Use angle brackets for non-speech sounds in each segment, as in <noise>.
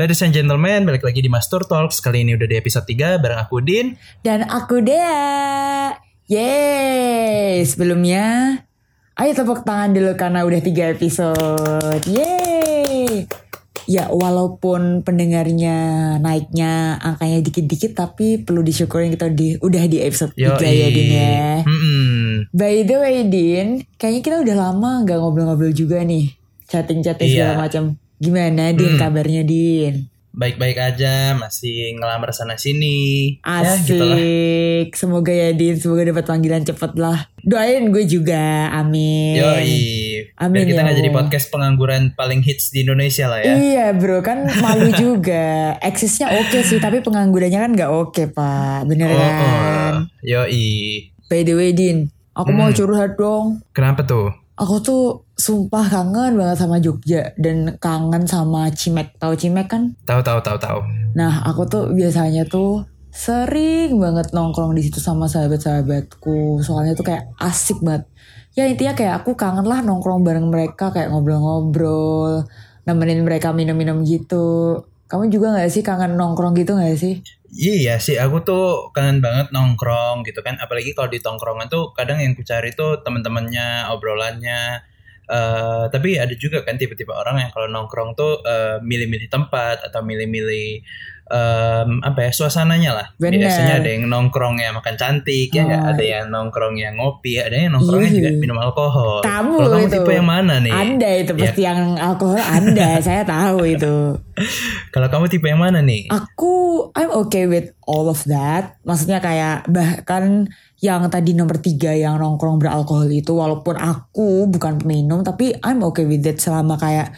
Ladies and gentlemen, balik lagi di Master Talks. Kali ini udah di episode 3 bareng aku Din. Dan aku Dea. Yeay. Sebelumnya, ayo tepuk tangan dulu karena udah tiga episode. Yeay. Ya walaupun pendengarnya naiknya angkanya dikit-dikit tapi perlu disyukurin kita di, udah di episode 3 ya Din ya. Mm-mm. By the way Din, kayaknya kita udah lama gak ngobrol-ngobrol juga nih. Chatting-chatting Iya. segala macam. Gimana Din kabarnya Din? Baik-baik aja, masih ngelamar sana sini. Ya, Asik. gitu lah. Semoga ya Din, semoga dapat panggilan cepet lah. Doain gue juga, amin. Yoi. Amin Biar kita ya nggak jadi podcast pengangguran paling hits di Indonesia lah ya. Iya bro, kan malu <laughs> juga. Eksisnya oke sih, tapi penganggurannya kan nggak oke pak. Bener Oh, kan? oh. Yoi. By the way Din, aku Hmm. mau curhat dong. Kenapa tuh? Aku tuh sumpah kangen banget sama Jogja dan kangen sama Cimek. Tahu Cimek kan? Tahu tahu tahu tahu. Nah, aku tuh biasanya tuh sering banget nongkrong di situ sama sahabat-sahabatku. Soalnya tuh kayak asik banget. Ya intinya kayak aku kangen lah nongkrong bareng mereka kayak ngobrol-ngobrol, nemenin mereka minum-minum gitu. Kamu juga gak sih kangen nongkrong gitu gak sih? Iya sih, aku tuh kangen banget nongkrong gitu kan. Apalagi kalau di tongkrongan tuh kadang yang ku cari tuh teman-temannya, obrolannya. Eh, tapi ada juga kan tipe-tipe orang yang kalau nongkrong tuh eh, milih-milih tempat atau milih-milih em, apa ya suasananya lah. Bener. Biasanya ada yang nongkrong yang makan cantik ya? Oh, ada yang nongkrong yang ngopi, ada yang nongkrongnya Iya. juga minum alkohol. Kamu Kalau kamu itu. tipe yang mana nih? Anda itu Ya. pasti yang alkohol Anda, <laughs> saya tahu itu. <laughs> Kalau kamu tipe yang mana nih? Aku I'm okay with all of that. Maksudnya kayak bahkan yang tadi nomor tiga yang nongkrong beralkohol itu walaupun aku bukan peminum tapi I'm okay with that selama kayak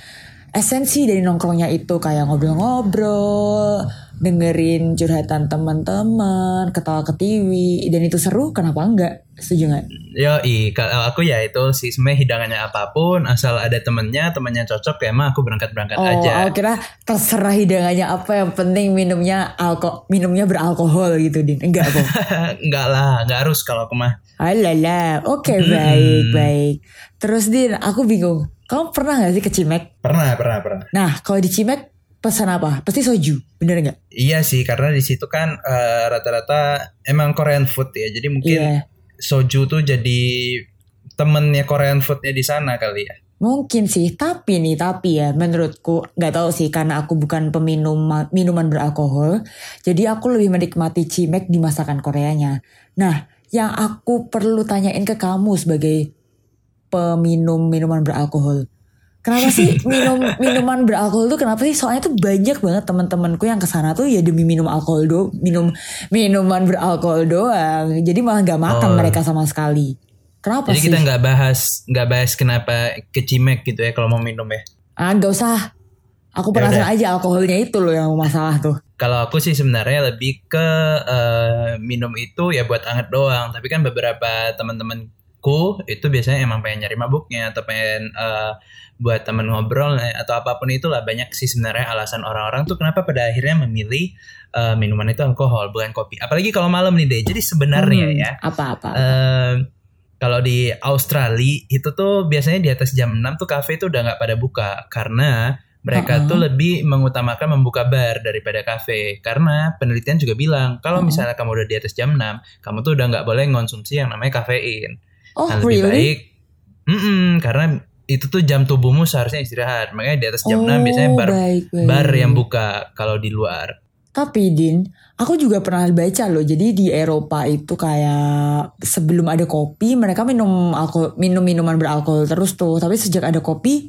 esensi dari nongkrongnya itu kayak ngobrol-ngobrol, dengerin curhatan teman-teman, ketawa ke TV dan itu seru kenapa enggak? Setuju nggak? Yoi, kalau aku ya itu sih sebenarnya hidangannya apa pun asal ada temennya, temennya cocok ya emang aku berangkat-berangkat Oh, aja. aku kira terserah hidangannya apa yang penting minumnya alko minumnya beralkohol gitu din. Enggak kok. <laughs> Enggak lah, enggak harus kalau aku mah. Alala, oke baik baik. Terus Din, aku bingung. Kamu pernah gak sih ke Cimek? Pernah, pernah, pernah. Nah, kalau di Cimek pesan apa? Pasti soju, bener nggak? Iya sih, karena di situ kan eh, rata-rata emang Korean food ya. Jadi mungkin Iya. soju tuh jadi temennya Korean foodnya di sana kali ya. Mungkin sih, tapi nih, tapi ya menurutku nggak tahu sih karena aku bukan peminum minuman beralkohol, jadi aku lebih menikmati Cimek di masakan Koreanya. Nah, yang aku perlu tanyain ke kamu sebagai peminum minuman beralkohol. Kenapa sih <laughs> minum minuman beralkohol tuh kenapa sih? Soalnya tuh banyak banget teman-temanku yang ke sana tuh ya demi minum alkohol do, minum minuman beralkohol doang. Jadi malah nggak makan Oh. mereka sama sekali. Kenapa Jadi sih? kita nggak bahas nggak bahas kenapa ke Cimek gitu ya kalau mau minum ya. Ah, gak usah. Aku penasaran aja alkoholnya itu loh yang masalah tuh. Kalau aku sih sebenarnya lebih ke eh, minum itu ya buat anget doang. Tapi kan beberapa teman-temanku itu biasanya emang pengen nyari mabuknya atau pengen eh, buat temen ngobrol eh, atau apa pun itulah banyak sih sebenarnya alasan orang-orang tuh kenapa pada akhirnya memilih eh, minuman itu alkohol bukan kopi. Apalagi kalau malam nih deh. Jadi sebenarnya Hmm, ya Apa-apa. eh, kalau di Australia itu tuh biasanya di atas jam 6 tuh kafe itu udah nggak pada buka karena mereka Uh-uh. tuh lebih mengutamakan membuka bar daripada kafe karena penelitian juga bilang kalau Uh-uh. misalnya kamu udah di atas jam 6 kamu tuh udah nggak boleh ngonsumsi yang namanya kafein oh Nah, lebih really? baik Mm-mm, karena itu tuh jam tubuhmu seharusnya istirahat makanya di atas jam 6 biasanya Oh, bar baik, baik. bar yang buka kalau di luar Tapi Din, aku juga pernah baca loh. Jadi di Eropa itu kayak sebelum ada kopi, mereka minum alkohol, minum minuman beralkohol terus tuh. Tapi sejak ada kopi,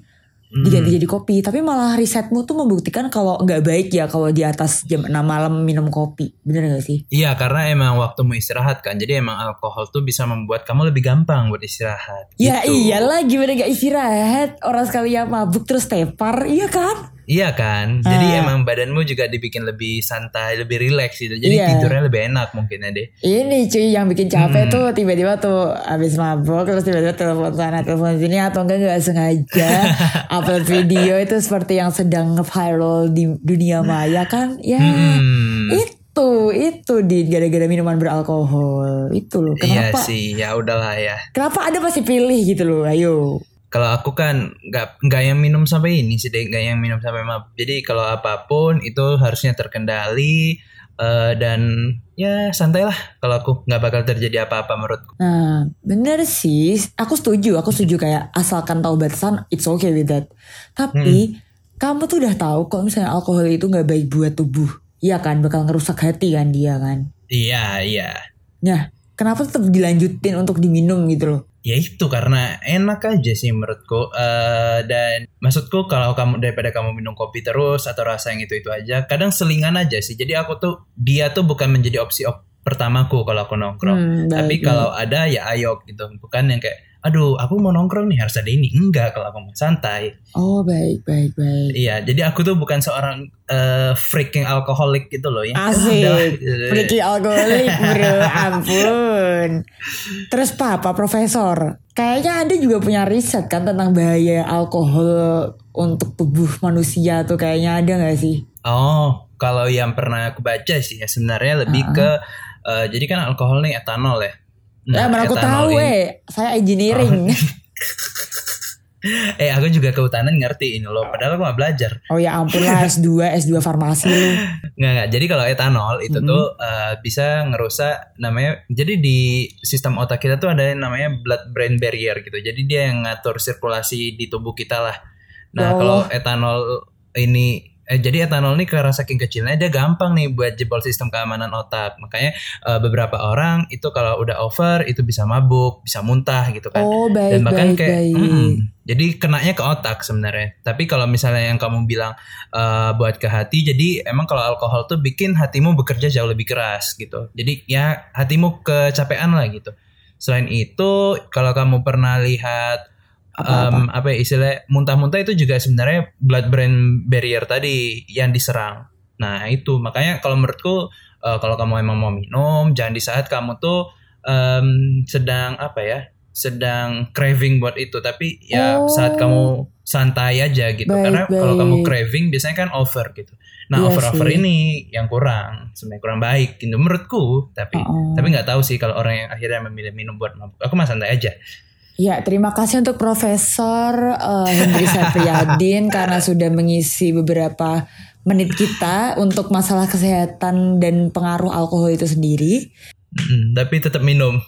Mm. diganti jadi kopi. Tapi malah risetmu tuh membuktikan kalau nggak baik ya kalau di atas jam 6 malam minum kopi. Bener gak sih? Iya karena emang waktumu istirahat kan Jadi emang alkohol tuh bisa membuat kamu lebih gampang buat istirahat Ya Gitu. iyalah gimana gak istirahat Orang sekali yang mabuk terus tepar Iya kan Iya kan, jadi Ah. emang badanmu juga dibikin lebih santai, lebih rileks gitu. Jadi Iya. tidurnya lebih enak mungkin ya deh. Ini cuy yang bikin capek Hmm. tuh tiba-tiba tuh abis mabuk terus tiba-tiba telepon sana telepon sini atau enggak nggak sengaja <laughs> upload video itu seperti yang sedang viral di dunia maya kan ya Hmm. itu itu di gara-gara minuman beralkohol itu loh Iya kenapa sih, ya udahlah ya. kenapa ada pasti pilih gitu loh ayo kalau aku kan nggak nggak yang minum sampai ini sih deh, nggak yang minum sampai mabuk. Jadi kalau apa pun itu harusnya terkendali eh, dan ya santai lah kalau aku nggak bakal terjadi apa-apa menurutku. Nah, bener sih. Aku setuju. Aku setuju kayak asalkan tahu batasan, it's okay with that. Tapi kamu tuh udah tahu kalau misalnya alkohol itu nggak baik buat tubuh. Iya kan, bakal ngerusak hati kan dia kan. Iya iya. Nah, kenapa tetap dilanjutin untuk diminum gitu loh? Ya itu karena enak aja sih menurutku Eh, dan maksudku kalau kamu daripada kamu minum kopi terus atau rasa yang itu itu aja, kadang selingan aja sih. Jadi aku tuh dia tuh bukan menjadi opsi op pertamaku kalau aku nongkrong. Hmm, baik, Tapi kalau ada ya ayo gitu, bukan yang kayak aduh aku mau nongkrong nih harus ada ini enggak kalau aku mau santai Oh, baik, baik, baik. iya jadi aku tuh bukan seorang eh, freaking alkoholik gitu loh ya Asik. Freaky alkoholik bro, ampun. Terus Papa Profesor, kayaknya Anda juga punya riset kan tentang bahaya alkohol untuk tubuh manusia tuh kayaknya ada gak sih? Oh, kalau yang pernah aku baca sih ya sebenarnya lebih ke eh, jadi kan alkohol nih etanol ya. Nah, mana aku tahu eh, saya engineering. <laughs> Eh, aku juga kehutanan ngerti ini loh. Padahal aku gak belajar. Oh ya ampun lah <laughs> S2, S2 farmasi lu. Nggak, nggak. Jadi kalau etanol itu Mm-mm. tuh eh, bisa ngerusak namanya. Jadi di sistem otak kita tuh ada yang namanya blood brain barrier gitu. Jadi dia yang ngatur sirkulasi di tubuh kita lah. Nah, Ya kalau etanol ini eh, jadi etanol ini karena saking kecilnya dia gampang nih buat jebol sistem keamanan otak. Makanya eh, beberapa orang itu kalau udah over itu bisa mabuk, bisa muntah gitu kan. Oh baik, dan bahkan baik, kayak baik. mm-mm. jadi kenanya ke otak sebenarnya tapi kalau misalnya yang kamu bilang eh, buat ke hati jadi emang kalau alkohol tuh bikin hatimu bekerja jauh lebih keras gitu jadi ya hatimu kecapean lah gitu selain itu kalau kamu pernah lihat Apa-apa? em, apa ya istilahnya muntah-muntah itu juga sebenarnya blood brain barrier tadi yang diserang. Nah itu. Makanya kalau menurutku eh, kalau kamu emang mau minum jangan di saat kamu tuh em, sedang apa ya sedang craving buat itu. Tapi ya Oh. saat kamu santai aja gitu. Baik, karena kalau kamu craving biasanya kan over gitu. Nah Iya over over sih. ini yang kurang sebenarnya kurang baik gitu menurutku. Tapi Oh. tapi nggak tahu sih kalau orang yang akhirnya memilih minum buat mabuk. Aku mah santai aja Ya, terima kasih untuk Profesor eh, Hendri Sapriyadin <laughs> karena sudah mengisi beberapa menit kita untuk masalah kesehatan dan pengaruh alkohol itu sendiri. Mm, tapi tetap minum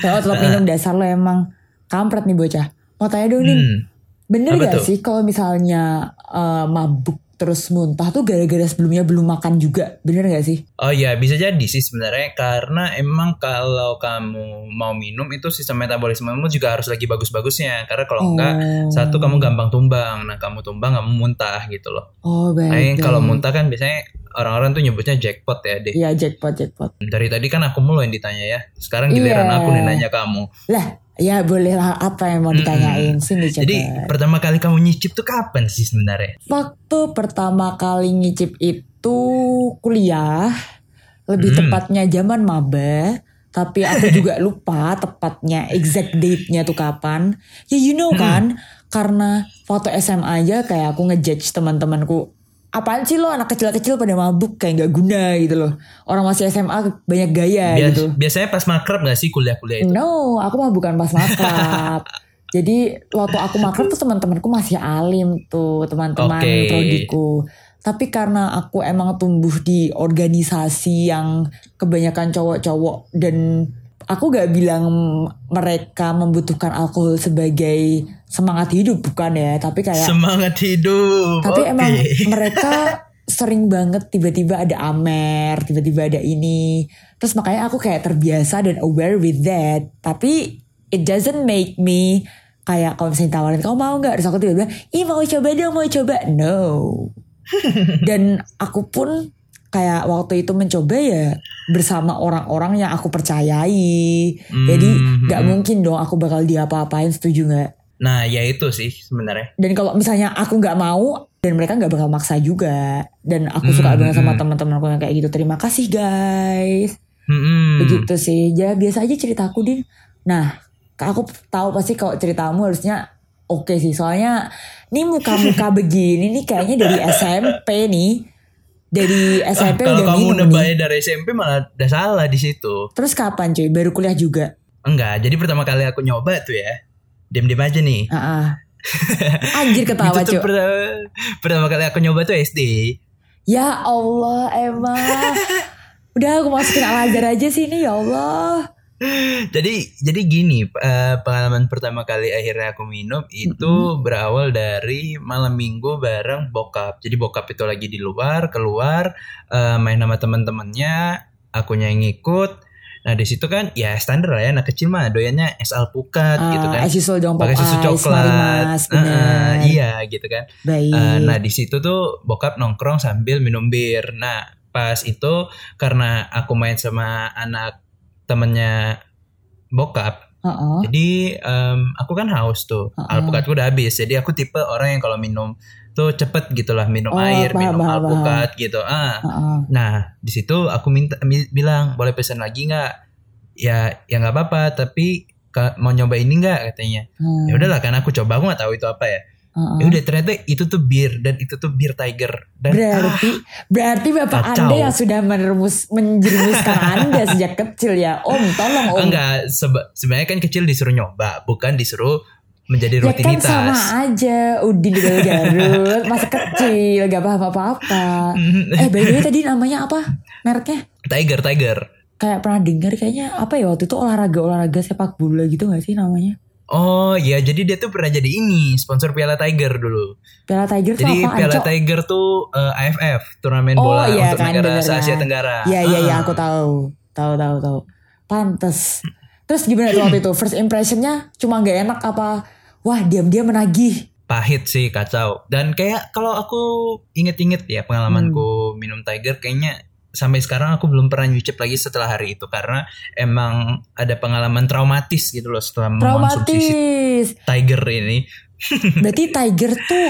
Kalau <laughs> tetap minum dasar lo emang kampret nih bocah. Mau tanya dong nih, Hmm. bener Apa gak tuh? sih kalau misalnya eh, mabuk terus muntah tuh gara-gara sebelumnya belum makan juga? Bener gak sih? Oh ya bisa jadi sih sebenarnya karena emang kalau kamu mau minum itu sistem metabolismemu juga harus lagi bagus-bagusnya karena kalau enggak Oh. satu kamu gampang tumbang nah kamu tumbang kamu muntah gitu loh. Oh baik. Nah, kalau muntah kan biasanya orang-orang tuh nyebutnya jackpot ya deh. Iya jackpot jackpot. Dari tadi kan aku mulu yang ditanya ya. Sekarang giliran Iya. aku nih nanya kamu. Lah, ya boleh lah apa yang mau ditanyain sini coba. Jadi pertama kali kamu nyicip tuh kapan sih sebenarnya? Waktu pertama kali ngicip itu kuliah, lebih Hmm. tepatnya zaman maba, tapi aku <laughs> juga lupa tepatnya exact date-nya tuh kapan. Ya you know kan, karena foto SMA aja kayak aku ngejudge teman-temanku. Apaan sih lo anak kecil-kecil pada mabuk kayak nggak guna gitu loh. Orang masih SMA banyak gaya Bias- gitu. Biasanya pas makrab gak sih kuliah-kuliah itu? No, aku mah bukan pas makrab. <laughs> Jadi waktu aku makrab tuh teman-temanku masih alim tuh teman-teman Oke. prodiku. Tapi karena aku emang tumbuh di organisasi yang kebanyakan cowok-cowok dan aku gak bilang mereka membutuhkan alkohol sebagai semangat hidup bukan ya, tapi kayak Semangat hidup. tapi Oke. emang <laughs> mereka sering banget tiba-tiba ada amer, tiba-tiba ada ini. Terus makanya aku kayak terbiasa dan aware with that. Tapi it doesn't make me kayak kalau misalnya tawarin kamu mau nggak? Terus aku tiba-tiba, ih mau coba dong, mau coba. No. <laughs> dan aku pun kayak waktu itu mencoba ya bersama orang-orang yang aku percayai. Jadi nggak Hmm. mungkin dong aku bakal diapa-apain, setuju nggak? Nah ya itu sih sebenarnya. dan kalau misalnya aku nggak mau dan mereka nggak bakal maksa juga dan aku suka Hmm, banget sama hmm. teman-temanku yang kayak gitu terima kasih guys Hmm. begitu sih ya biasa aja ceritaku din nah aku tahu pasti kalau ceritamu harusnya oke sih soalnya ini muka-muka <laughs> begini nih kayaknya dari SMP nih dari SMP Kalau udah kamu nebaknya dari SMP malah udah salah di situ. terus kapan cuy baru kuliah juga Enggak, jadi pertama kali aku nyoba tuh ya. diam-diam aja nih. Ah, ah. <laughs> Anjir ketawa cuy. pertama, pertama kali aku nyoba tuh SD. Ya Allah emang. <laughs> Udah aku masukin Al aja sini ya Allah. Jadi jadi gini eh, pengalaman pertama kali akhirnya aku minum itu berawal dari malam minggu bareng bokap. Jadi bokap itu lagi di luar keluar eh, main sama teman-temannya, akunya yang ngikut. Nah di situ kan ya standar lah ya anak kecil mah doyannya es alpukat gitu kan. Ah, dong Pakai susu ice, coklat. Bener. iya gitu kan. Baik. Eh, nah di situ tuh bokap nongkrong sambil minum bir. Nah pas itu karena aku main sama anak temennya bokap, Heeh. jadi em, aku kan haus tuh. Uh-uh. Alpukatku udah habis. Jadi aku tipe orang yang kalau minum tuh cepet gitu lah minum Oh, air, paham, minum paham, alpukat gitu. Ah. Heeh. Nah di situ aku minta mi- bilang boleh pesan lagi nggak? Ya ya nggak apa-apa. Tapi mau nyoba ini nggak katanya. Hmm. Ya udahlah kan aku coba aku nggak tahu itu apa ya. Heeh. Ya udah ternyata itu tuh bir dan itu tuh bir tiger dan Berarti berarti bapak kacau. anda yang sudah menerumus menjerumuskan anda <laughs> sejak kecil ya om tolong ah, om enggak seba- sebenarnya kan kecil disuruh nyoba bukan disuruh menjadi ya kan rutinitas. sama aja Udin di Garut <laughs> masih kecil gak paham apa-apa eh by the way tadi namanya apa mereknya Tiger Tiger. kayak pernah dengar kayaknya apa ya waktu itu olahraga olahraga sepak bola gitu gak sih namanya Oh iya jadi dia tuh pernah jadi ini sponsor Piala Tiger dulu. Piala Tiger tuh Jadi apa Piala Cok? Tiger tuh eh, AFF turnamen Oh, bola iya untuk kan, negara bener Asia kan. Tenggara. Iya iya iya Ah. aku tahu tahu tahu tahu pantes terus gimana tuh waktu itu <clears throat> first impressionnya cuma nggak enak apa wah diam-diam menagih Pahit sih kacau. Dan kayak kalau aku inget-inget ya pengalamanku Hmm. minum Tiger kayaknya sampai sekarang aku belum pernah nyucip lagi setelah hari itu karena emang ada pengalaman traumatis gitu loh setelah traumatis Tiger ini. <laughs> berarti Tiger tuh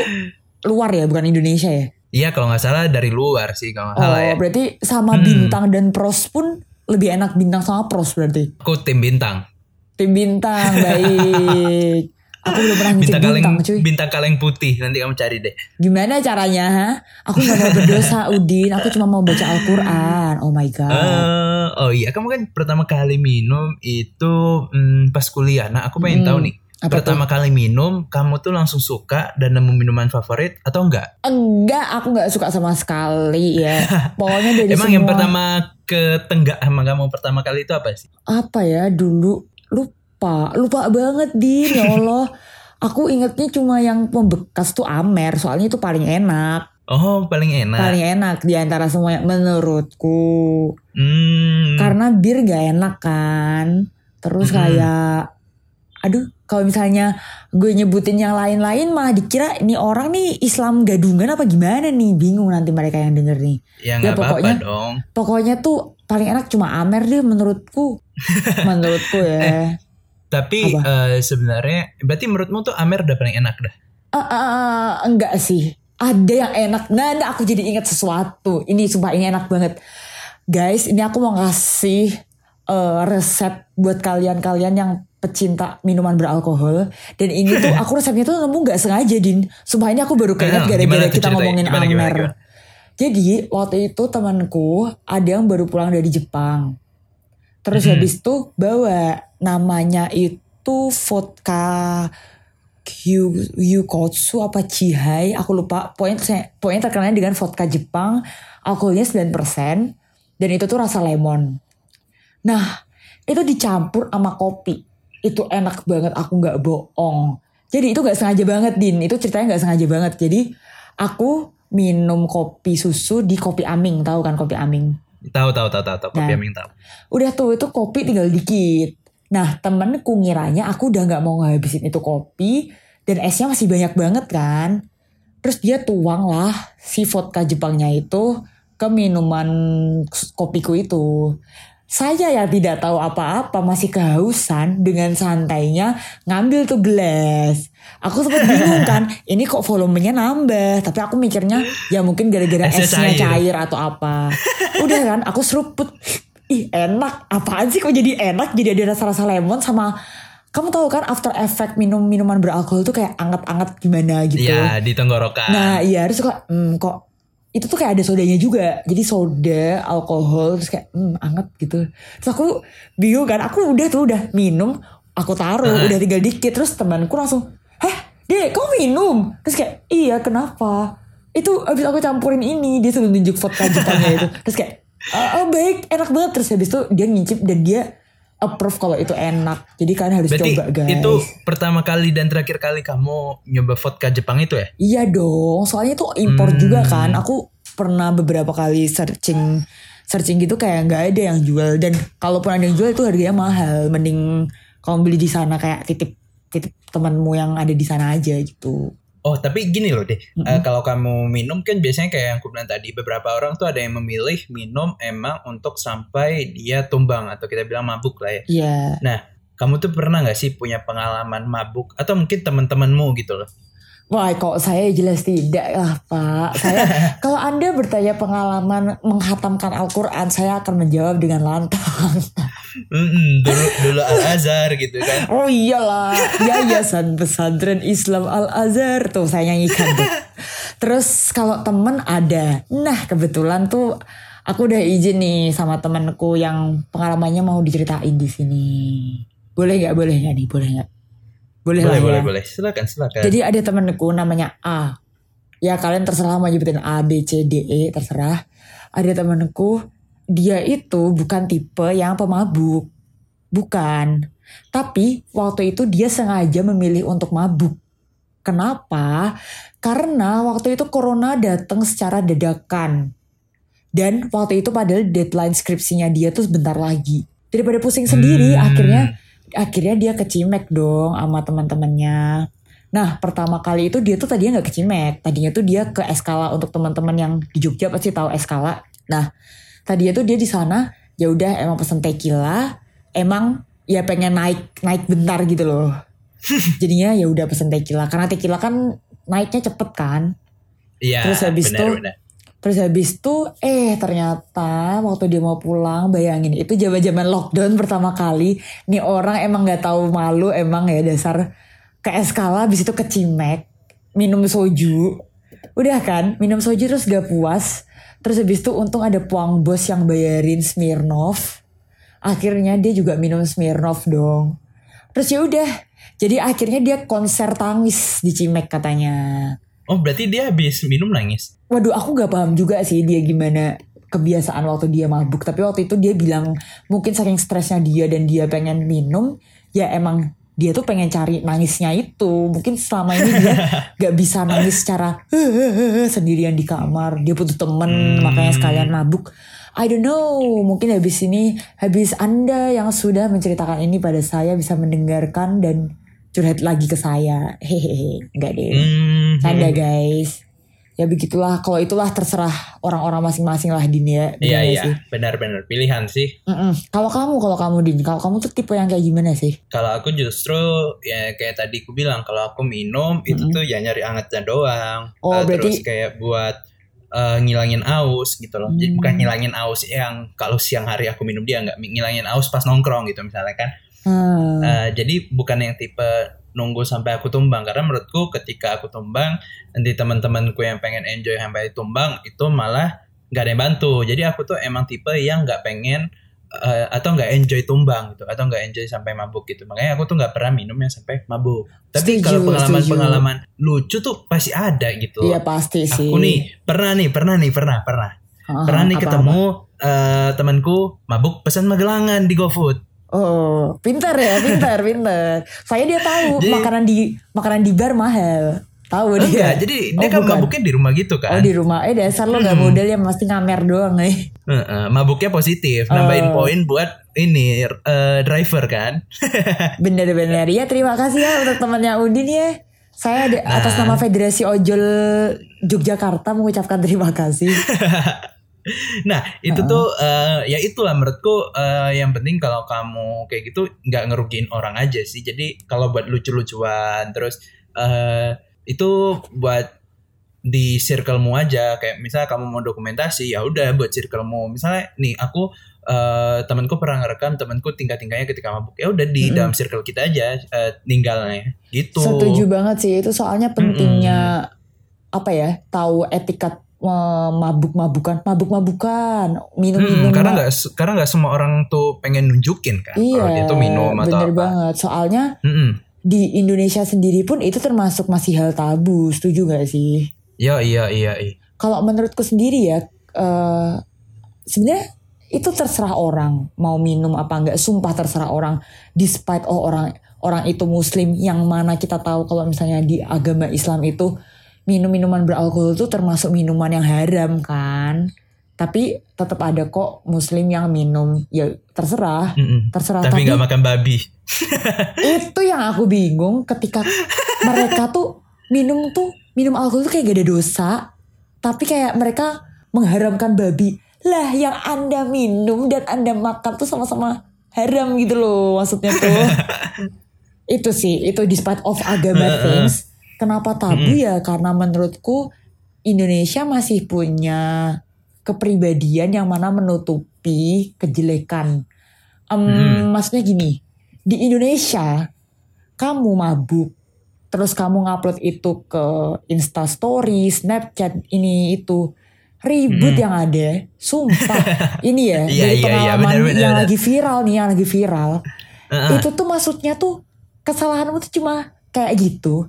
luar ya bukan Indonesia ya Iya kalau nggak salah dari luar sih kalau nggak oh salah ya. berarti sama Hmm. bintang dan pros pun lebih enak bintang sama pros berarti Aku tim bintang. tim bintang baik <laughs> aku belum pernah ngecek Bintang kaleng bintang cuy bintang kaleng putih nanti kamu cari deh. gimana caranya ha? aku nggak mau berdosa <laughs> Udin aku cuma mau baca Al-Quran oh my god Eh, oh iya kamu kan pertama kali minum itu hmm, pas kuliah. Nah aku pengen Hmm, tahu nih. apa pertama kali minum kamu tuh langsung suka dan nemu minuman favorit atau enggak? Enggak, aku nggak suka sama sekali ya. <laughs> Pokoknya dari Emang semua yang pertama ke tenggak sama kamu pertama kali itu apa sih? apa ya dulu lupa, lupa banget din ya Allah. <laughs> Aku ingetnya cuma yang membekas tuh Amer, soalnya itu paling enak, Oh paling enak. paling enak di antara semuanya menurutku. Hmm. Karena bir gak enak kan. Terus Mm-mm. kayak, aduh kalau misalnya gue nyebutin yang lain-lain malah dikira ini orang nih Islam gadungan apa gimana nih, bingung nanti mereka yang denger nih. ya ya, pokoknya- dong. Pokoknya tuh paling enak cuma Amer deh menurutku. <laughs> menurutku ya. Tapi eh, sebenarnya berarti menurutmu tuh Amer udah paling enak dah. Eh, eh, enggak sih. Ada yang enak. Nah, nah, aku jadi ingat sesuatu. Ini sumpah ini enak banget. Guys, ini aku mau ngasih eh, resep buat kalian-kalian yang pecinta minuman beralkohol. Dan ini tuh <laughs> aku resepnya tuh nemu nggak sengaja, Din. Sumpah ini aku baru keinget gara-gara tuh kita ngomongin Gimana, gimana, Amer. gimana? Jadi waktu itu temanku ada yang baru pulang dari Jepang. Terus Mhm. habis itu bawa namanya itu vodka Yu Yukotsu apa Chihai, aku lupa. Pokoknya pokoknya terkenalnya dengan vodka Jepang, alkoholnya 9% dan itu tuh rasa lemon. Nah, itu dicampur sama kopi. Itu enak banget, aku nggak bohong. Jadi itu nggak sengaja banget, Din. Itu ceritanya nggak sengaja banget. Jadi aku minum kopi susu di kopi aming, tahu kan kopi aming? Tahu tahu tahu tahu tahu kopi Nah. aming tahu. Udah tuh itu kopi tinggal dikit. Nah temenku ngiranya aku udah nggak mau ngabisin itu kopi dan esnya masih banyak banget kan. Terus dia tuang lah si vodka Jepangnya itu ke minuman kopiku itu. Saya yang tidak tahu apa-apa masih kehausan dengan santainya ngambil tuh gelas. Aku sempat bingung <laughs> kan, ini kok volumenya nambah. Tapi aku mikirnya ya mungkin gara-gara Esnya esnya cair. cair atau apa. Udah kan, aku seruput. Ih enak, apaan sih kok jadi enak? Jadi ada rasa-rasa lemon sama kamu tahu kan after effect minum minuman beralkohol tuh kayak anget-anget gimana gitu. Iya di tenggorokan. Nah iya terus kok hmm, kok itu tuh kayak ada sodanya juga. Jadi soda, alkohol terus kayak hmm, anget gitu. Terus aku bingung kan. Aku udah tuh udah minum. aku taruh Heeh. udah tinggal dikit terus temanku langsung heh dek kau minum terus kayak iya kenapa itu abis aku campurin ini dia sudah tunjuk vodka Jepangnya itu <laughs> terus kayak "Ah, oh, baik enak banget terus habis itu dia ngicip dan dia approve kalau itu enak jadi kalian harus Berarti coba guys itu pertama kali dan terakhir kali kamu nyoba vodka Jepang itu ya? Iya dong, soalnya itu impor Hmm. juga kan. Aku pernah beberapa kali searching searching gitu kayak nggak ada yang jual dan kalaupun ada yang jual itu harganya mahal. Mending kamu beli di sana kayak titip titip temanmu yang ada di sana aja gitu. Oh tapi gini loh deh, Eh, kalau kamu minum kan biasanya kayak yang aku bilang tadi beberapa orang tuh ada yang memilih minum emang untuk sampai dia tumbang atau kita bilang mabuk lah ya. Iya. Nah kamu tuh pernah nggak sih punya pengalaman mabuk atau mungkin teman-temanmu gitu loh? Wah, kok saya jelas tidak lah, Pak. Saya <laughs> kalau Anda bertanya pengalaman menghatamkan Al-Qur'an, saya akan menjawab dengan lantang. Mm-mm, dulu dulu Al Azhar gitu kan. Oh iyalah, Yayasan Pesantren Islam Al Azhar tuh saya nyanyikan tuh. Terus kalau temen ada, nah kebetulan tuh aku udah izin nih sama temenku yang pengalamannya mau diceritain di sini. Boleh nggak? Boleh nggak nih? Boleh nggak? Boleh, Boleh lah boleh ya. boleh silakan silakan. Jadi ada temenku namanya A. Ya kalian terserah mau nyebutin A, B, C, D, E terserah. Ada temenku dia itu bukan tipe yang pemabuk. Bukan. Tapi waktu itu dia sengaja memilih untuk mabuk. Kenapa? Karena waktu itu corona datang secara dadakan. Dan waktu itu padahal deadline skripsinya dia tuh sebentar lagi. Daripada pusing sendiri, Hmm. akhirnya akhirnya dia kecimek dong sama teman-temannya. Nah pertama kali itu dia tuh tadinya nggak kecimek, tadinya tuh dia ke Eskala untuk teman-teman yang di Jogja pasti tahu Eskala. Nah tadinya tuh dia di sana ya udah emang pesen tequila, emang ya pengen naik naik bentar gitu loh. <laughs> Jadinya ya udah pesen tequila karena tequila kan naiknya cepet kan. Iya. terus habis benar. Terus habis itu eh ternyata waktu dia mau pulang bayangin itu zaman-zaman lockdown pertama kali. Nih orang emang nggak tahu malu emang ya dasar ke eskala habis itu ke Cimek minum soju. Udah kan minum soju terus gak puas. Terus habis itu untung ada puang bos yang bayarin Smirnov akhirnya dia juga minum Smirnov dong. Terus ya udah jadi akhirnya dia konser tangis di Cimek katanya Oh berarti dia habis minum nangis. Waduh aku gak paham juga sih dia gimana kebiasaan waktu dia mabuk. Tapi waktu itu dia bilang mungkin saking stresnya dia dan dia pengen minum. Ya emang dia tuh pengen cari nangisnya itu. Mungkin selama ini dia <laughs> gak bisa nangis secara sendirian di kamar. Dia butuh temen Hmm. makanya sekalian mabuk. I don't know, mungkin habis ini, habis Anda yang sudah menceritakan ini pada saya bisa mendengarkan dan curhat lagi ke saya. Hehehe, enggak deh. Hmm. Canda guys. Ya begitulah. Kalau itulah terserah orang-orang masing-masing lah Din ya. Iya iya sih? benar-benar pilihan sih. Mm-mm. Kalau kamu, kalau kamu Din, kalau kamu tuh tipe yang kayak gimana sih? Kalau aku justru ya kayak tadi aku bilang kalau aku minum itu tuh ya nyari angetnya doang. Oh, Eh, berarti- terus kayak buat eh, ngilangin aus gitu loh. Jadi Hmm. bukan ngilangin aus yang kalau siang hari aku minum dia nggak ngilangin aus pas nongkrong gitu misalnya kan. Hmm. Eh, jadi bukan yang tipe nunggu sampai aku tumbang karena menurutku ketika aku tumbang nanti teman-temanku yang pengen enjoy sampai tumbang itu malah nggak ada yang bantu. Jadi aku tuh emang tipe yang nggak pengen eh, atau nggak enjoy tumbang gitu atau nggak enjoy sampai mabuk gitu. Makanya aku tuh nggak pernah minum yang sampai mabuk. Tapi Setuju, kalau pengalaman-pengalaman lucu tuh pasti ada gitu. Iya pasti sih. Aku nih pernah nih pernah nih pernah pernah Heeh, pernah nih apa-apa. ketemu eh, temanku mabuk pesan magelangan di GoFood. Oh, pintar ya, pintar, pintar. Saya dia tahu Jadi- makanan di makanan di bar mahal. Tahu dia. Enggak, jadi dia Oh, kan bukan. mabuknya di rumah gitu kan. Oh di rumah. Eh dasar lo gak Hmm. modal ya pasti ngamer doang nih. Heeh, mabuknya positif, nambahin Oh. poin buat ini eh, driver kan. <laughs> Bener-bener ya terima kasih ya untuk temannya Udin ya. Saya di- Nah. atas nama Federasi Ojol Yogyakarta mengucapkan terima kasih. <laughs> <laughs> Nah itu tuh eh, ya itulah menurutku eh, yang penting kalau kamu kayak gitu nggak ngerugiin orang aja sih. Jadi kalau buat lucu-lucuan terus eh, itu buat di circlemu aja. Kayak misalnya kamu mau dokumentasi ya udah buat circlemu. Misalnya nih aku eh, temanku pernah ngerekam temanku tingkah-tingkahnya ketika mabuk. Ya udah di Mm-mm. dalam circle kita aja eh, tinggalnya gitu. Setuju banget sih. Itu soalnya pentingnya apa ya? Tahu etiket mabuk-mabukan, mabuk-mabukan, minum-minum. Hmm, karena nggak karena nggak semua orang tuh pengen nunjukin kan Iya, kalau dia tuh minum atau bener apa. banget. Soalnya Mm-mm. di Indonesia sendiri pun itu termasuk masih hal tabu, setuju gak sih? Iya iya iya. iya. Kalau menurutku sendiri ya, eh sebenarnya itu terserah orang mau minum apa enggak. Sumpah terserah orang. Despite oh orang orang itu Muslim, yang mana kita tahu kalau misalnya di agama Islam itu minum minuman beralkohol itu termasuk minuman yang haram kan. Tapi tetap ada kok Muslim yang minum. Ya terserah, Mm-mm. terserah. Tapi nggak makan babi. itu yang aku bingung ketika mereka tuh minum tuh minum alkohol tuh kayak gak ada dosa tapi kayak mereka mengharamkan babi lah yang anda minum dan anda makan tuh sama-sama haram gitu loh maksudnya tuh <laughs> itu sih itu despite of agama things kenapa tabu ya? Karena menurutku Indonesia masih punya kepribadian yang mana menutupi kejelekan. Em, maksudnya gini di Indonesia kamu mabuk terus kamu ngupload itu ke Insta Story, Snapchat ini itu ribut yang ada, sumpah. <laughs> Ini ya Iya, dari iya, iya, pengalaman benar, benar, yang benar. lagi viral nih yang lagi viral. Heeh. itu tuh maksudnya tuh kesalahanmu tuh cuma kayak gitu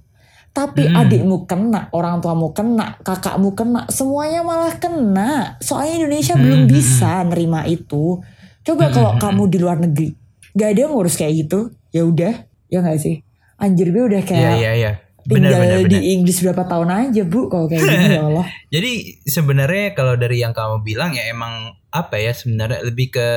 tapi Hmm. adikmu kena, orang tuamu kena, kakakmu kena, semuanya malah kena. Soalnya Indonesia belum Hmm, bisa nerima itu. Coba kalau kamu di luar negeri, gak ada yang ngurus kayak gitu, ya udah, ya nggak sih. Anjir gue udah Iya kayak iya iya. Benar tinggal benar di benar. Inggris berapa tahun aja bu, kalau kayak gini ya Allah. <laughs> Jadi sebenarnya kalau dari yang kamu bilang ya emang apa ya sebenarnya lebih ke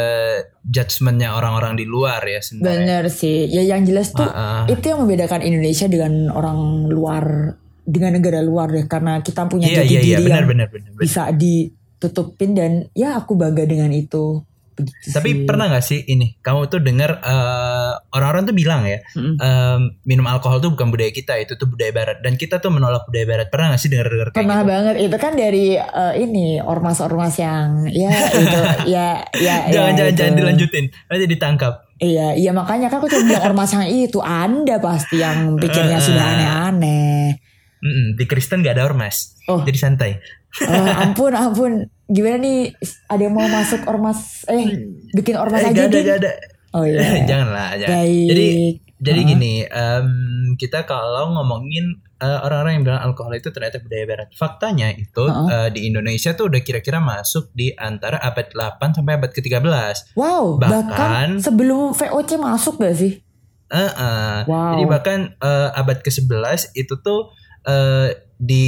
judgementnya orang-orang di luar ya sebenarnya. Bener sih, ya yang jelas tuh Ah, ah. itu yang membedakan Indonesia dengan orang luar, dengan negara luar deh, karena kita punya Iya jati iya iya diri benar yang benar benar. benar. bisa ditutupin dan ya aku bangga dengan itu. Begitu Tapi sih. pernah gak sih ini kamu tuh dengar eh, orang-orang tuh bilang ya Mm-mm. em, minum alkohol tuh bukan budaya kita itu tuh budaya barat dan kita tuh menolak budaya barat pernah gak sih dengar-dengar kayak Pernah gitu? banget itu kan dari eh, ini ormas-ormas yang ya itu <laughs> ya ya Jangan ya, jangan jangan dilanjutin nanti ditangkap. Iya iya makanya kan aku cuma bilang ormas yang itu Anda pasti yang <laughs> pikirnya sudah aneh-aneh. Mm-mm, di Kristen gak ada ormas, Oh. jadi santai. Eh, ampun ampun gimana nih ada yang mau masuk ormas eh bikin ormas Eh, aja gak ada gak ada. Oh iya. Janganlah, jangan. Baik. Jadi jadi Uh-uh. gini, em, kita kalau ngomongin eh, orang-orang yang bilang alkohol itu ternyata budaya barat. Faktanya itu Uh-uh. eh, di Indonesia tuh udah kira-kira masuk di antara abad 8 sampai abad ke-13. Wow, bahkan, Bahkan- sebelum VOC masuk gak sih? Eh, eh. Wow. Jadi bahkan eh, abad ke-11 itu tuh eh, di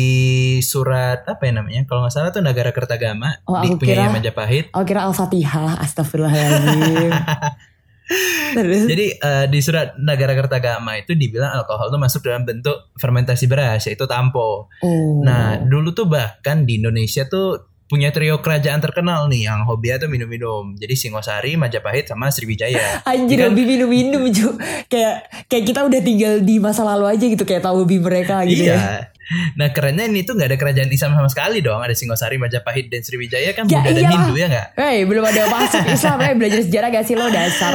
surat apa ya namanya? Kalau nggak salah tuh Nagara Kertagama Oh, di punya Majapahit. Oh kira Al-Fatihah, astagfirullahaladzim. <laughs> Terus? Jadi eh, di surat Nagara Kertagama itu dibilang alkohol tuh masuk dalam bentuk fermentasi beras yaitu tampo. Oh. Nah, dulu tuh bahkan di Indonesia tuh punya trio kerajaan terkenal nih yang hobinya tuh minum-minum. Jadi Singosari, Majapahit sama Sriwijaya. <laughs> Anjir Kan- hobi minum-minum cu Kayak kayak kita udah tinggal di masa lalu aja gitu Kayak tahu hobi mereka gitu ya Iya. Nah kerennya ini tuh nggak ada kerajaan Islam sama sekali dong. Ada Singosari, Majapahit, dan Sriwijaya kan Ya Buddha dan iyalah. Hindu ya nggak? Hei belum ada masuk <laughs> Islam eh belajar sejarah gak sih lo dasar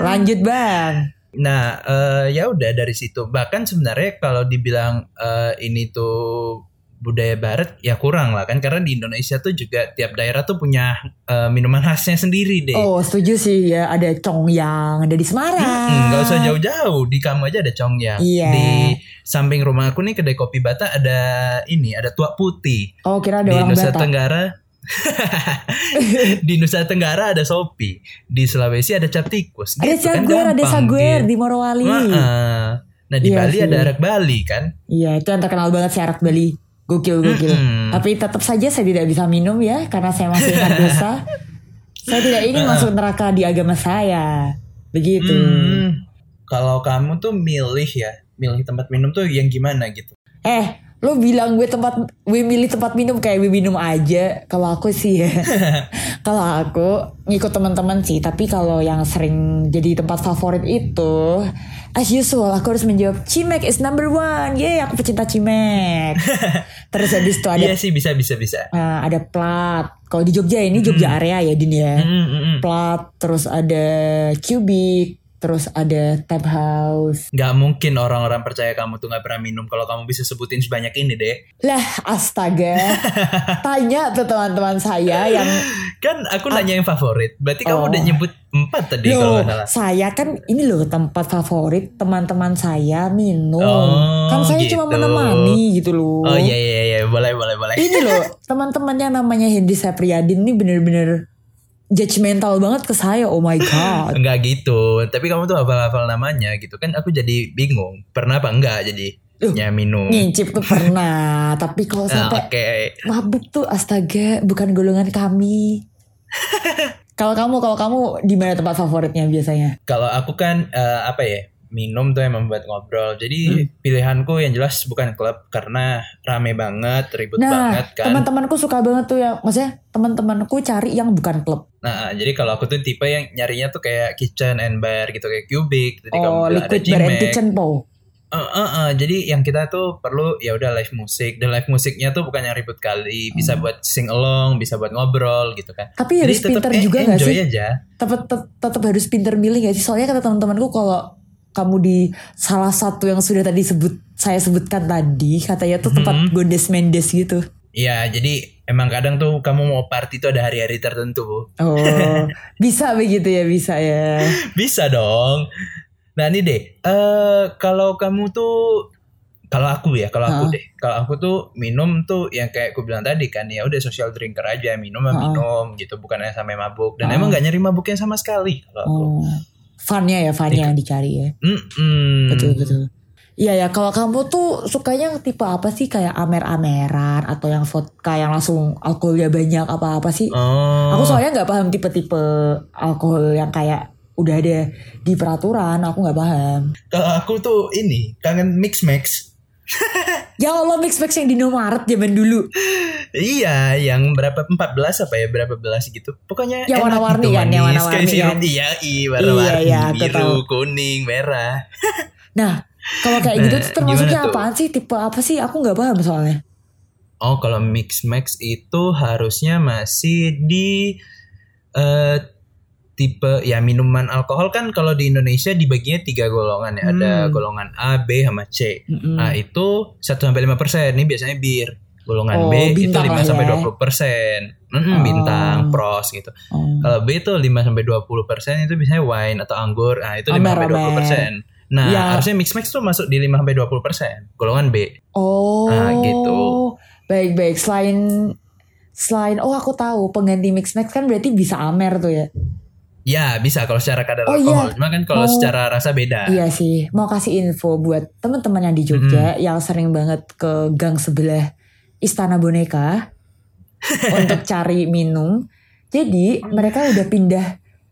Lanjut bang Nah, eh, ya udah dari situ. Bahkan sebenarnya kalau dibilang eh, ini tuh budaya barat ya kurang lah kan karena di Indonesia tuh juga tiap daerah tuh punya eh, minuman khasnya sendiri deh. Oh setuju sih ya Ada Congyang Ada di Semarang Hmm, nggak usah jauh-jauh di kamu aja ada Congyang. Iya. Di samping rumah aku nih kedai kopi Bata ada ini ada tuak putih. Oh kira ada di orang Nusa Batak Tenggara <laughs> di Nusa Tenggara ada Sopi, di Sulawesi ada cap tikus. Ada Gitu kan Saguer Ada Saguer gitu. di Morowali Heeh. Nah di Iya Bali sih. ada arak Bali kan. Iya itu yang terkenal banget sih arak Bali Gokil gokil. Mm-mm. Tapi tetap saja saya tidak bisa minum ya Karena saya masih ingat <laughs> dosa. Saya tidak ingin masuk neraka di agama saya. Begitu. Hmm, kalau kamu tuh milih ya, milih tempat minum tuh yang gimana gitu? Eh lo bilang gue tempat gue milih tempat minum kayak gue minum aja. Kalau aku sih ya. <laughs> <laughs> Kalau aku ngikut teman-teman sih tapi kalau yang sering jadi tempat favorit itu as usual aku harus menjawab Cimek is number one. Yeay aku pecinta Cimek. <laughs> Terus habis itu ada Iya sih bisa bisa bisa. eh, ada plat. Kalau di Jogja ini Jogja area ya Din ya. Hmm, hmm, hmm. plat terus ada Cubic terus ada tap house. Gak mungkin orang-orang percaya kamu tuh gak pernah minum kalau kamu bisa sebutin sebanyak ini deh. Lah astaga. <laughs> Tanya tuh teman-teman saya yang Kan aku nanya yang favorit. Berarti kamu Oh. udah nyebut empat tadi kalau Loh, gak salah. saya kan ini loh tempat favorit teman-teman saya minum. Oh, kan saya cuma gitu. menemani gitu loh. Oh iya iya iya boleh boleh boleh. Ini loh <laughs> teman-teman yang namanya Hendy Sapriyadin ini bener-bener judgmental banget ke saya. Oh my god. <laughs> Enggak gitu. Tapi kamu tuh hafal-hafal namanya gitu kan aku jadi bingung. Pernah apa enggak jadi Loh, ya minum. Ngincip tuh pernah, tapi kalau Nah, sampai Oke. mabuk tuh astaga bukan golongan kami. <laughs> kalau kamu kalau kamu di mana tempat favoritnya biasanya? Kalau aku kan eh, apa ya? Minum tuh emang buat ngobrol. Jadi Hmm. pilihanku yang jelas bukan klub karena rame banget, ribut Nah, banget kan. teman-temanku suka banget tuh ya, maksudnya teman-temanku cari yang bukan klub. Nah, jadi kalau aku tuh tipe yang nyarinya tuh kayak kitchen and bar gitu kayak cubic. Kamu Oh, ada liquid bar and kitchen po. Eh, eh, eh. Jadi yang kita tuh perlu ya udah live musik dan live musiknya tuh bukan yang ribut kali, bisa Hmm. buat sing along, bisa buat ngobrol gitu kan. Tapi harus Jadi tetap pinter eh, juga gak enjoy sih? aja. Tetap tet- tetap harus pinter milih gak sih? Soalnya kata teman-temanku kalau kamu di salah satu yang sudah tadi sebut saya sebutkan tadi katanya tuh tempat Mhm. gondes mendes gitu. Iya, jadi emang kadang tuh kamu mau party tuh ada hari-hari tertentu. Oh, <laughs> bisa begitu ya, bisa ya. Bisa dong. Nah ini deh, eh kalau kamu tuh kalau aku ya, kalau aku deh, kalau aku tuh minum tuh yang kayak aku bilang tadi kan ya udah social drinker aja, minum mah Hah. minum gitu, bukan yang sampai mabuk. Dan Hah. emang gak nyari mabuknya sama sekali kalau aku. Oh, funnya ya, funnya yang dicari ya. Mm-mm. Betul betul. Iya ya, kalau kamu tuh sukanya tipe apa sih kayak amer-ameran atau yang vodka yang langsung alkoholnya banyak apa-apa sih? Oh. Aku soalnya nggak paham tipe-tipe alkohol yang kayak udah ada di peraturan, aku nggak paham. Kalau aku tuh ini kangen mix max. Ya Allah mix mix yang di Indomaret zaman dulu. Iya, yang berapa 14 apa ya berapa belas gitu. Pokoknya Yang warna-warni gitu, kan, yang manis, warna-warni kan. Iya, iya warna-warni, iya, aku biru, tahu. kuning, merah. <laughs> Nah, kalau kayak Nah, gitu tuh termasuknya gimana tuh? apaan sih? Tipe apa sih? Aku nggak paham soalnya. Oh, kalau mix max itu harusnya masih di eh tipe ya minuman alkohol kan kalau di Indonesia dibaginya tiga golongan ya. Ada Hmm. golongan A, B, sama C. Mm-mm. A itu 1 sampai 5 persen. Ini biasanya bir. Golongan Oh, B itu 5 lah sampai ya. 20 persen. Oh. Bintang, pros gitu. Oh. Kalau B itu 5 sampai 20 persen itu biasanya wine atau anggur. Nah itu 5 sampai Amer-amer. 20 persen. Nah Ya. harusnya mix max tuh masuk di 5 sampai 20 persen. Golongan B. Oh, Nah, gitu. Baik baik. Selain selain oh aku tahu pengganti mix max kan berarti bisa amer tuh ya. Ya bisa kalau secara kadar Oh, alkohol. iya. Cuma kan kalau Mau- secara rasa beda. Iya sih. Mau kasih info buat teman-teman yang di Jogja yang sering banget ke gang sebelah Istana Boneka <laughs> untuk cari minum. Jadi mereka udah pindah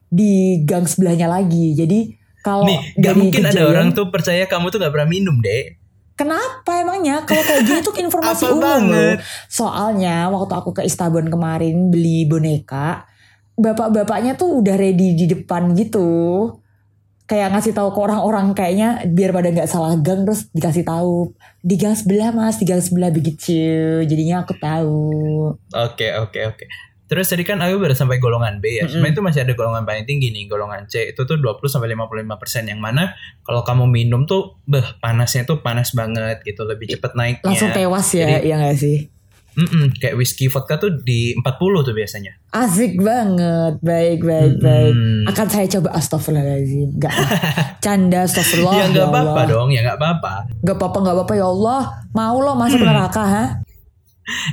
di gang sebelahnya lagi. Jadi kalau Nih, gak mungkin ada orang tuh percaya kamu tuh gak pernah minum, deh. Kenapa emangnya? Kalau kayak gini tuh <laughs> informasi umum banget? loh. Soalnya waktu aku ke Istabon kemarin beli boneka, bapak-bapaknya tuh udah ready di depan gitu. Kayak ngasih tahu ke orang-orang kayaknya biar pada nggak salah gang terus dikasih tahu di gang sebelah mas di gang sebelah begitu jadinya aku tahu Oke, oke, oke. Terus tadi kan aku baru sampai golongan B ya. Mm-mm. Cuma itu masih ada golongan paling tinggi nih, golongan C. Itu tuh 20 sampai 55 persen yang mana kalau kamu minum tuh, beh panasnya tuh panas banget gitu, lebih cepet naiknya. langsung tewas ya Jadi- ya nggak sih Mm-mm, kayak whisky vodka tuh di 40 tuh biasanya. Asik banget, baik baik Mm-mm. baik. Akan saya coba astagfirullahaladzim. Gak canda astagfirullah. <laughs> ya nggak ya apa-apa Allah. dong, ya nggak apa-apa. Gak apa-apa gak apa-apa ya Allah. Mau lo masuk Hmm. neraka ha? <laughs>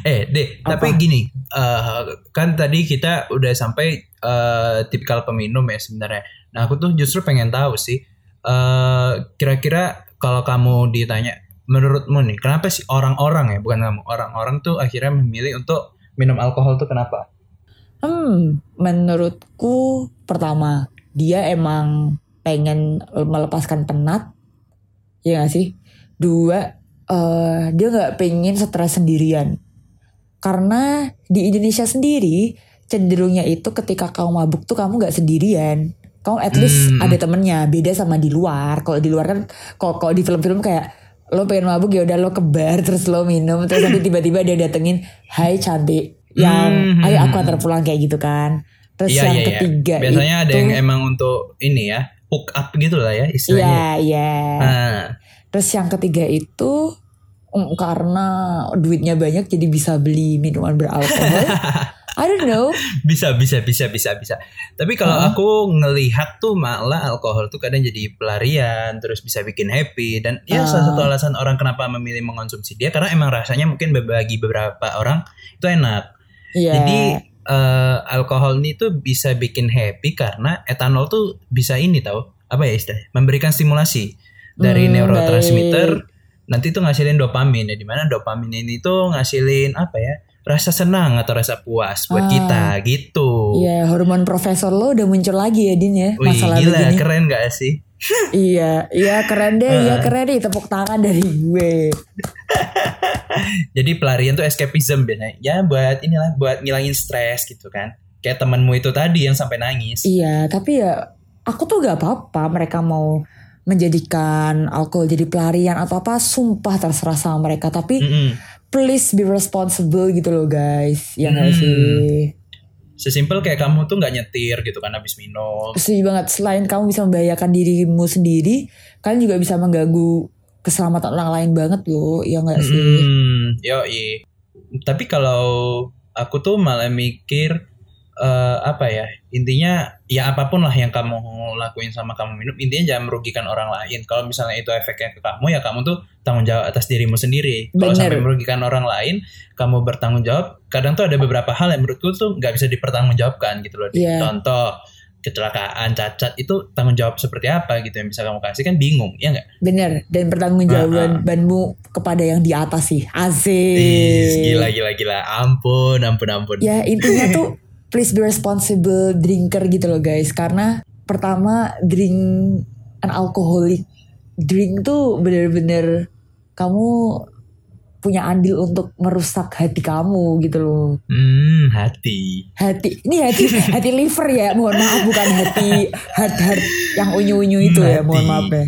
Eh, deh, Apa? tapi gini, eh, kan tadi kita udah sampai eh, tipikal peminum ya sebenarnya. Nah, aku tuh justru pengen tahu sih, eh, kira-kira kalau kamu ditanya, menurutmu nih, kenapa sih orang-orang ya, bukan kamu, orang-orang tuh akhirnya memilih untuk minum alkohol tuh kenapa? Hmm, menurutku pertama dia emang pengen melepaskan penat, ya gak sih? Dua, eh, dia nggak pengen stres sendirian. Karena di Indonesia sendiri cenderungnya itu ketika kamu mabuk tuh kamu nggak sendirian. Kamu at least Hmm. ada temennya. Beda sama di luar. Kalau di luar kan, kalau di film-film kayak lo pengen mabuk ya udah lo ke bar terus lo minum terus nanti tiba-tiba dia datengin, Hai cantik, yang Hmm. ayo aku antar pulang kayak gitu kan. Terus Iya, yang iya, iya. ketiga Biasanya ada itu, yang emang untuk ini ya, hook up gitu lah ya Iya, istilahnya. iya. Nah, Terus yang ketiga itu mm, karena duitnya banyak jadi bisa beli minuman beralkohol. <laughs> I don't know. <laughs> bisa bisa bisa bisa bisa. Tapi kalau Heeh. aku ngelihat tuh malah alkohol tuh kadang jadi pelarian, terus bisa bikin happy dan ya Ah. salah satu alasan orang kenapa memilih mengonsumsi dia karena emang rasanya mungkin bagi beberapa orang itu enak. Iya. Jadi eh, alkohol ini tuh bisa bikin happy karena etanol tuh bisa ini tahu apa ya istilahnya memberikan stimulasi dari Hmm, neurotransmitter nanti tuh ngasilin dopamin ya di mana dopamin ini tuh ngasilin apa ya rasa senang atau rasa puas buat Ah. kita gitu. Iya, hormon profesor lo udah muncul lagi ya Din ya, Wih masalah gila begini. keren gak sih? Iya, iya keren deh, iya keren deh, tepuk tangan dari gue. <laughs> Jadi pelarian tuh escapism biasanya. Ya buat inilah buat ngilangin stres gitu kan. Kayak temenmu itu tadi yang sampai nangis. Iya, tapi ya aku tuh gak apa-apa mereka mau menjadikan alkohol jadi pelarian atau apa, sumpah terserah sama mereka. Tapi Mm-mm. Please be responsible gitu loh guys, ya nggak Hmm. sih? Sesimpel kayak kamu tuh nggak nyetir gitu kan habis minum. Setuju banget. Selain kamu bisa membahayakan dirimu sendiri, kalian juga bisa mengganggu keselamatan orang lain banget loh, ya nggak sih? Hmm, yo Tapi kalau aku tuh malah mikir eh, apa ya intinya ya apa pun lah yang kamu lakuin sama kamu minum intinya jangan merugikan orang lain. Kalau misalnya itu efeknya ke kamu ya kamu tuh tanggung jawab atas dirimu sendiri. Kalau sampai merugikan orang lain, kamu bertanggung jawab. Kadang tuh ada beberapa hal yang menurutku tuh nggak bisa dipertanggungjawabkan gitu loh. Iya. Contoh kecelakaan, cacat itu tanggung jawab seperti apa gitu yang bisa kamu kasih kan bingung ya nggak? Bener. Dan pertanggungjawabanmu kepada yang di atas sih. Asik. Gila gila gila. Ampun, ampun ampun. Ya intinya tuh <laughs> please be responsible drinker gitu loh guys. Karena pertama drink an alcoholic drink tuh bener-bener kamu punya andil untuk merusak hati kamu gitu loh. Hmm, hati. Hati ini hati hati liver ya. Mohon maaf bukan hati heart heart yang unyu-unyu itu ya. Hati. Mohon maaf ya.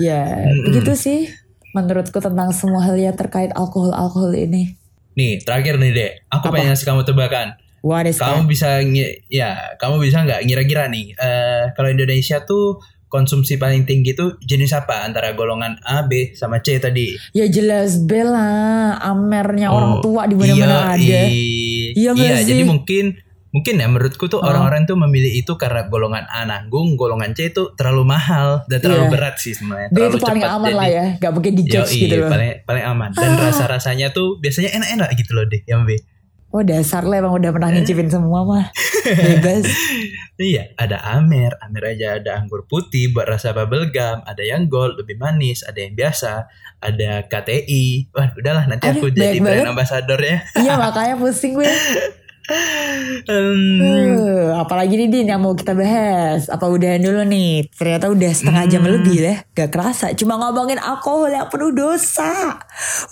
Ya Mm-mm. begitu sih menurutku tentang semua hal yang terkait alkohol-alkohol ini. Nih, terakhir nih, Dek. Aku Apa? pengen ngasih kamu tebakan. What is Kamu that? bisa ya, kamu bisa nggak ngira-ngira nih, eh kalau Indonesia tuh konsumsi paling tinggi tuh jenis apa antara golongan A, B sama C tadi? Ya jelas Bella, amernya orang Oh, tua di mana-mana iya, ada. Iya nggak iya, sih? jadi mungkin mungkin ya menurutku tuh Oh. orang-orang tuh memilih itu karena golongan A nanggung, golongan C itu terlalu mahal dan terlalu Iya. berat sih sebenarnya. B Terlalu itu paling cepat aman jadi- lah ya, gak pakai di judge Yoi, gitu loh. paling paling aman dan rasa-rasanya tuh biasanya enak-enak gitu loh deh yang B. Oh dasar lah emang udah pernah ngicipin <laughs> semua mah. Bebas. <laughs> Iya, ada Amer, Amer aja ada anggur putih buat rasa bubble gum, ada yang gold lebih manis, ada yang biasa, ada KTI. Wah, udahlah nanti Aduh, aku jadi brand banget. ambassador ya. iya makanya pusing gue. <laughs> Hmm, Uh, apalagi nih Din yang mau kita bahas. Apa udahan dulu nih? Ternyata udah setengah jam Hmm. lebih ya. Gak kerasa. Cuma ngomongin alkohol yang penuh dosa.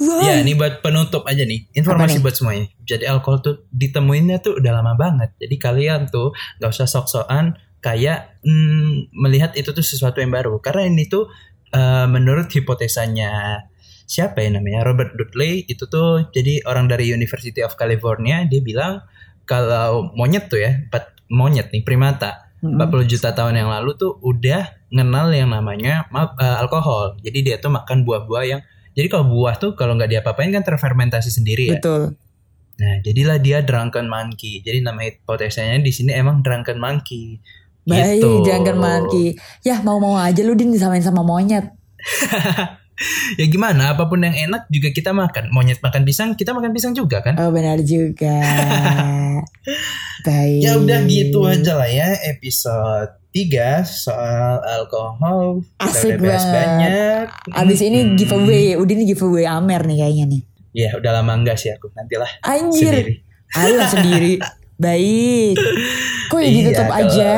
Wah. ya, ini buat penutup aja nih. Informasi nih? buat semuanya. Jadi alkohol tuh ditemuinnya tuh udah lama banget. Jadi kalian tuh gak usah sok-sokan kayak hmm, melihat itu tuh sesuatu yang baru. Karena ini tuh eh, menurut hipotesanya siapa ya namanya Robert Dudley itu tuh jadi orang dari University of California dia bilang kalau monyet tuh ya empat monyet nih primata Mm-mm. 40 juta tahun yang lalu tuh udah ngenal yang namanya ma- eh, alkohol jadi dia tuh makan buah-buah yang jadi kalau buah tuh kalau nggak diapa-apain kan terfermentasi sendiri ya Betul. nah jadilah dia drunken monkey jadi nama hipotesanya di sini emang drunken monkey Baik, Gitu. jangan maki. Ya mau-mau aja lu Din disamain sama monyet. <laughs> ya gimana apa pun yang enak juga kita makan monyet makan pisang kita makan pisang juga kan Oh benar juga. <laughs> Baik. Ya udah gitu aja lah ya episode 3 soal alkohol. Asik udah banget. banyak. Abis ini Hmm. giveaway, udah ini giveaway Amer nih kayaknya nih. Ya udah lama enggak sih aku. Nantilah Anjir. sendiri. Ayo sendiri. <laughs> Baik. Kok ya Iya, ditutup kalau- aja?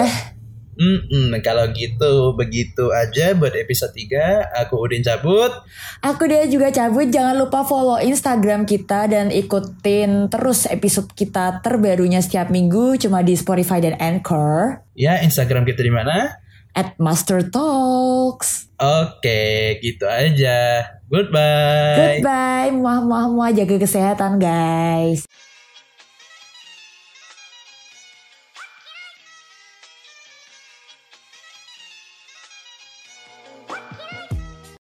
Mm-mm, kalau gitu begitu aja buat episode 3 Aku Udin cabut Aku dia juga cabut. Jangan lupa follow Instagram kita dan ikutin terus episode kita terbarunya setiap minggu cuma di Spotify dan Anchor Ya Instagram kita di mana? at Master Talks. Oke gitu aja Goodbye Goodbye, muah muah muah jaga kesehatan guys.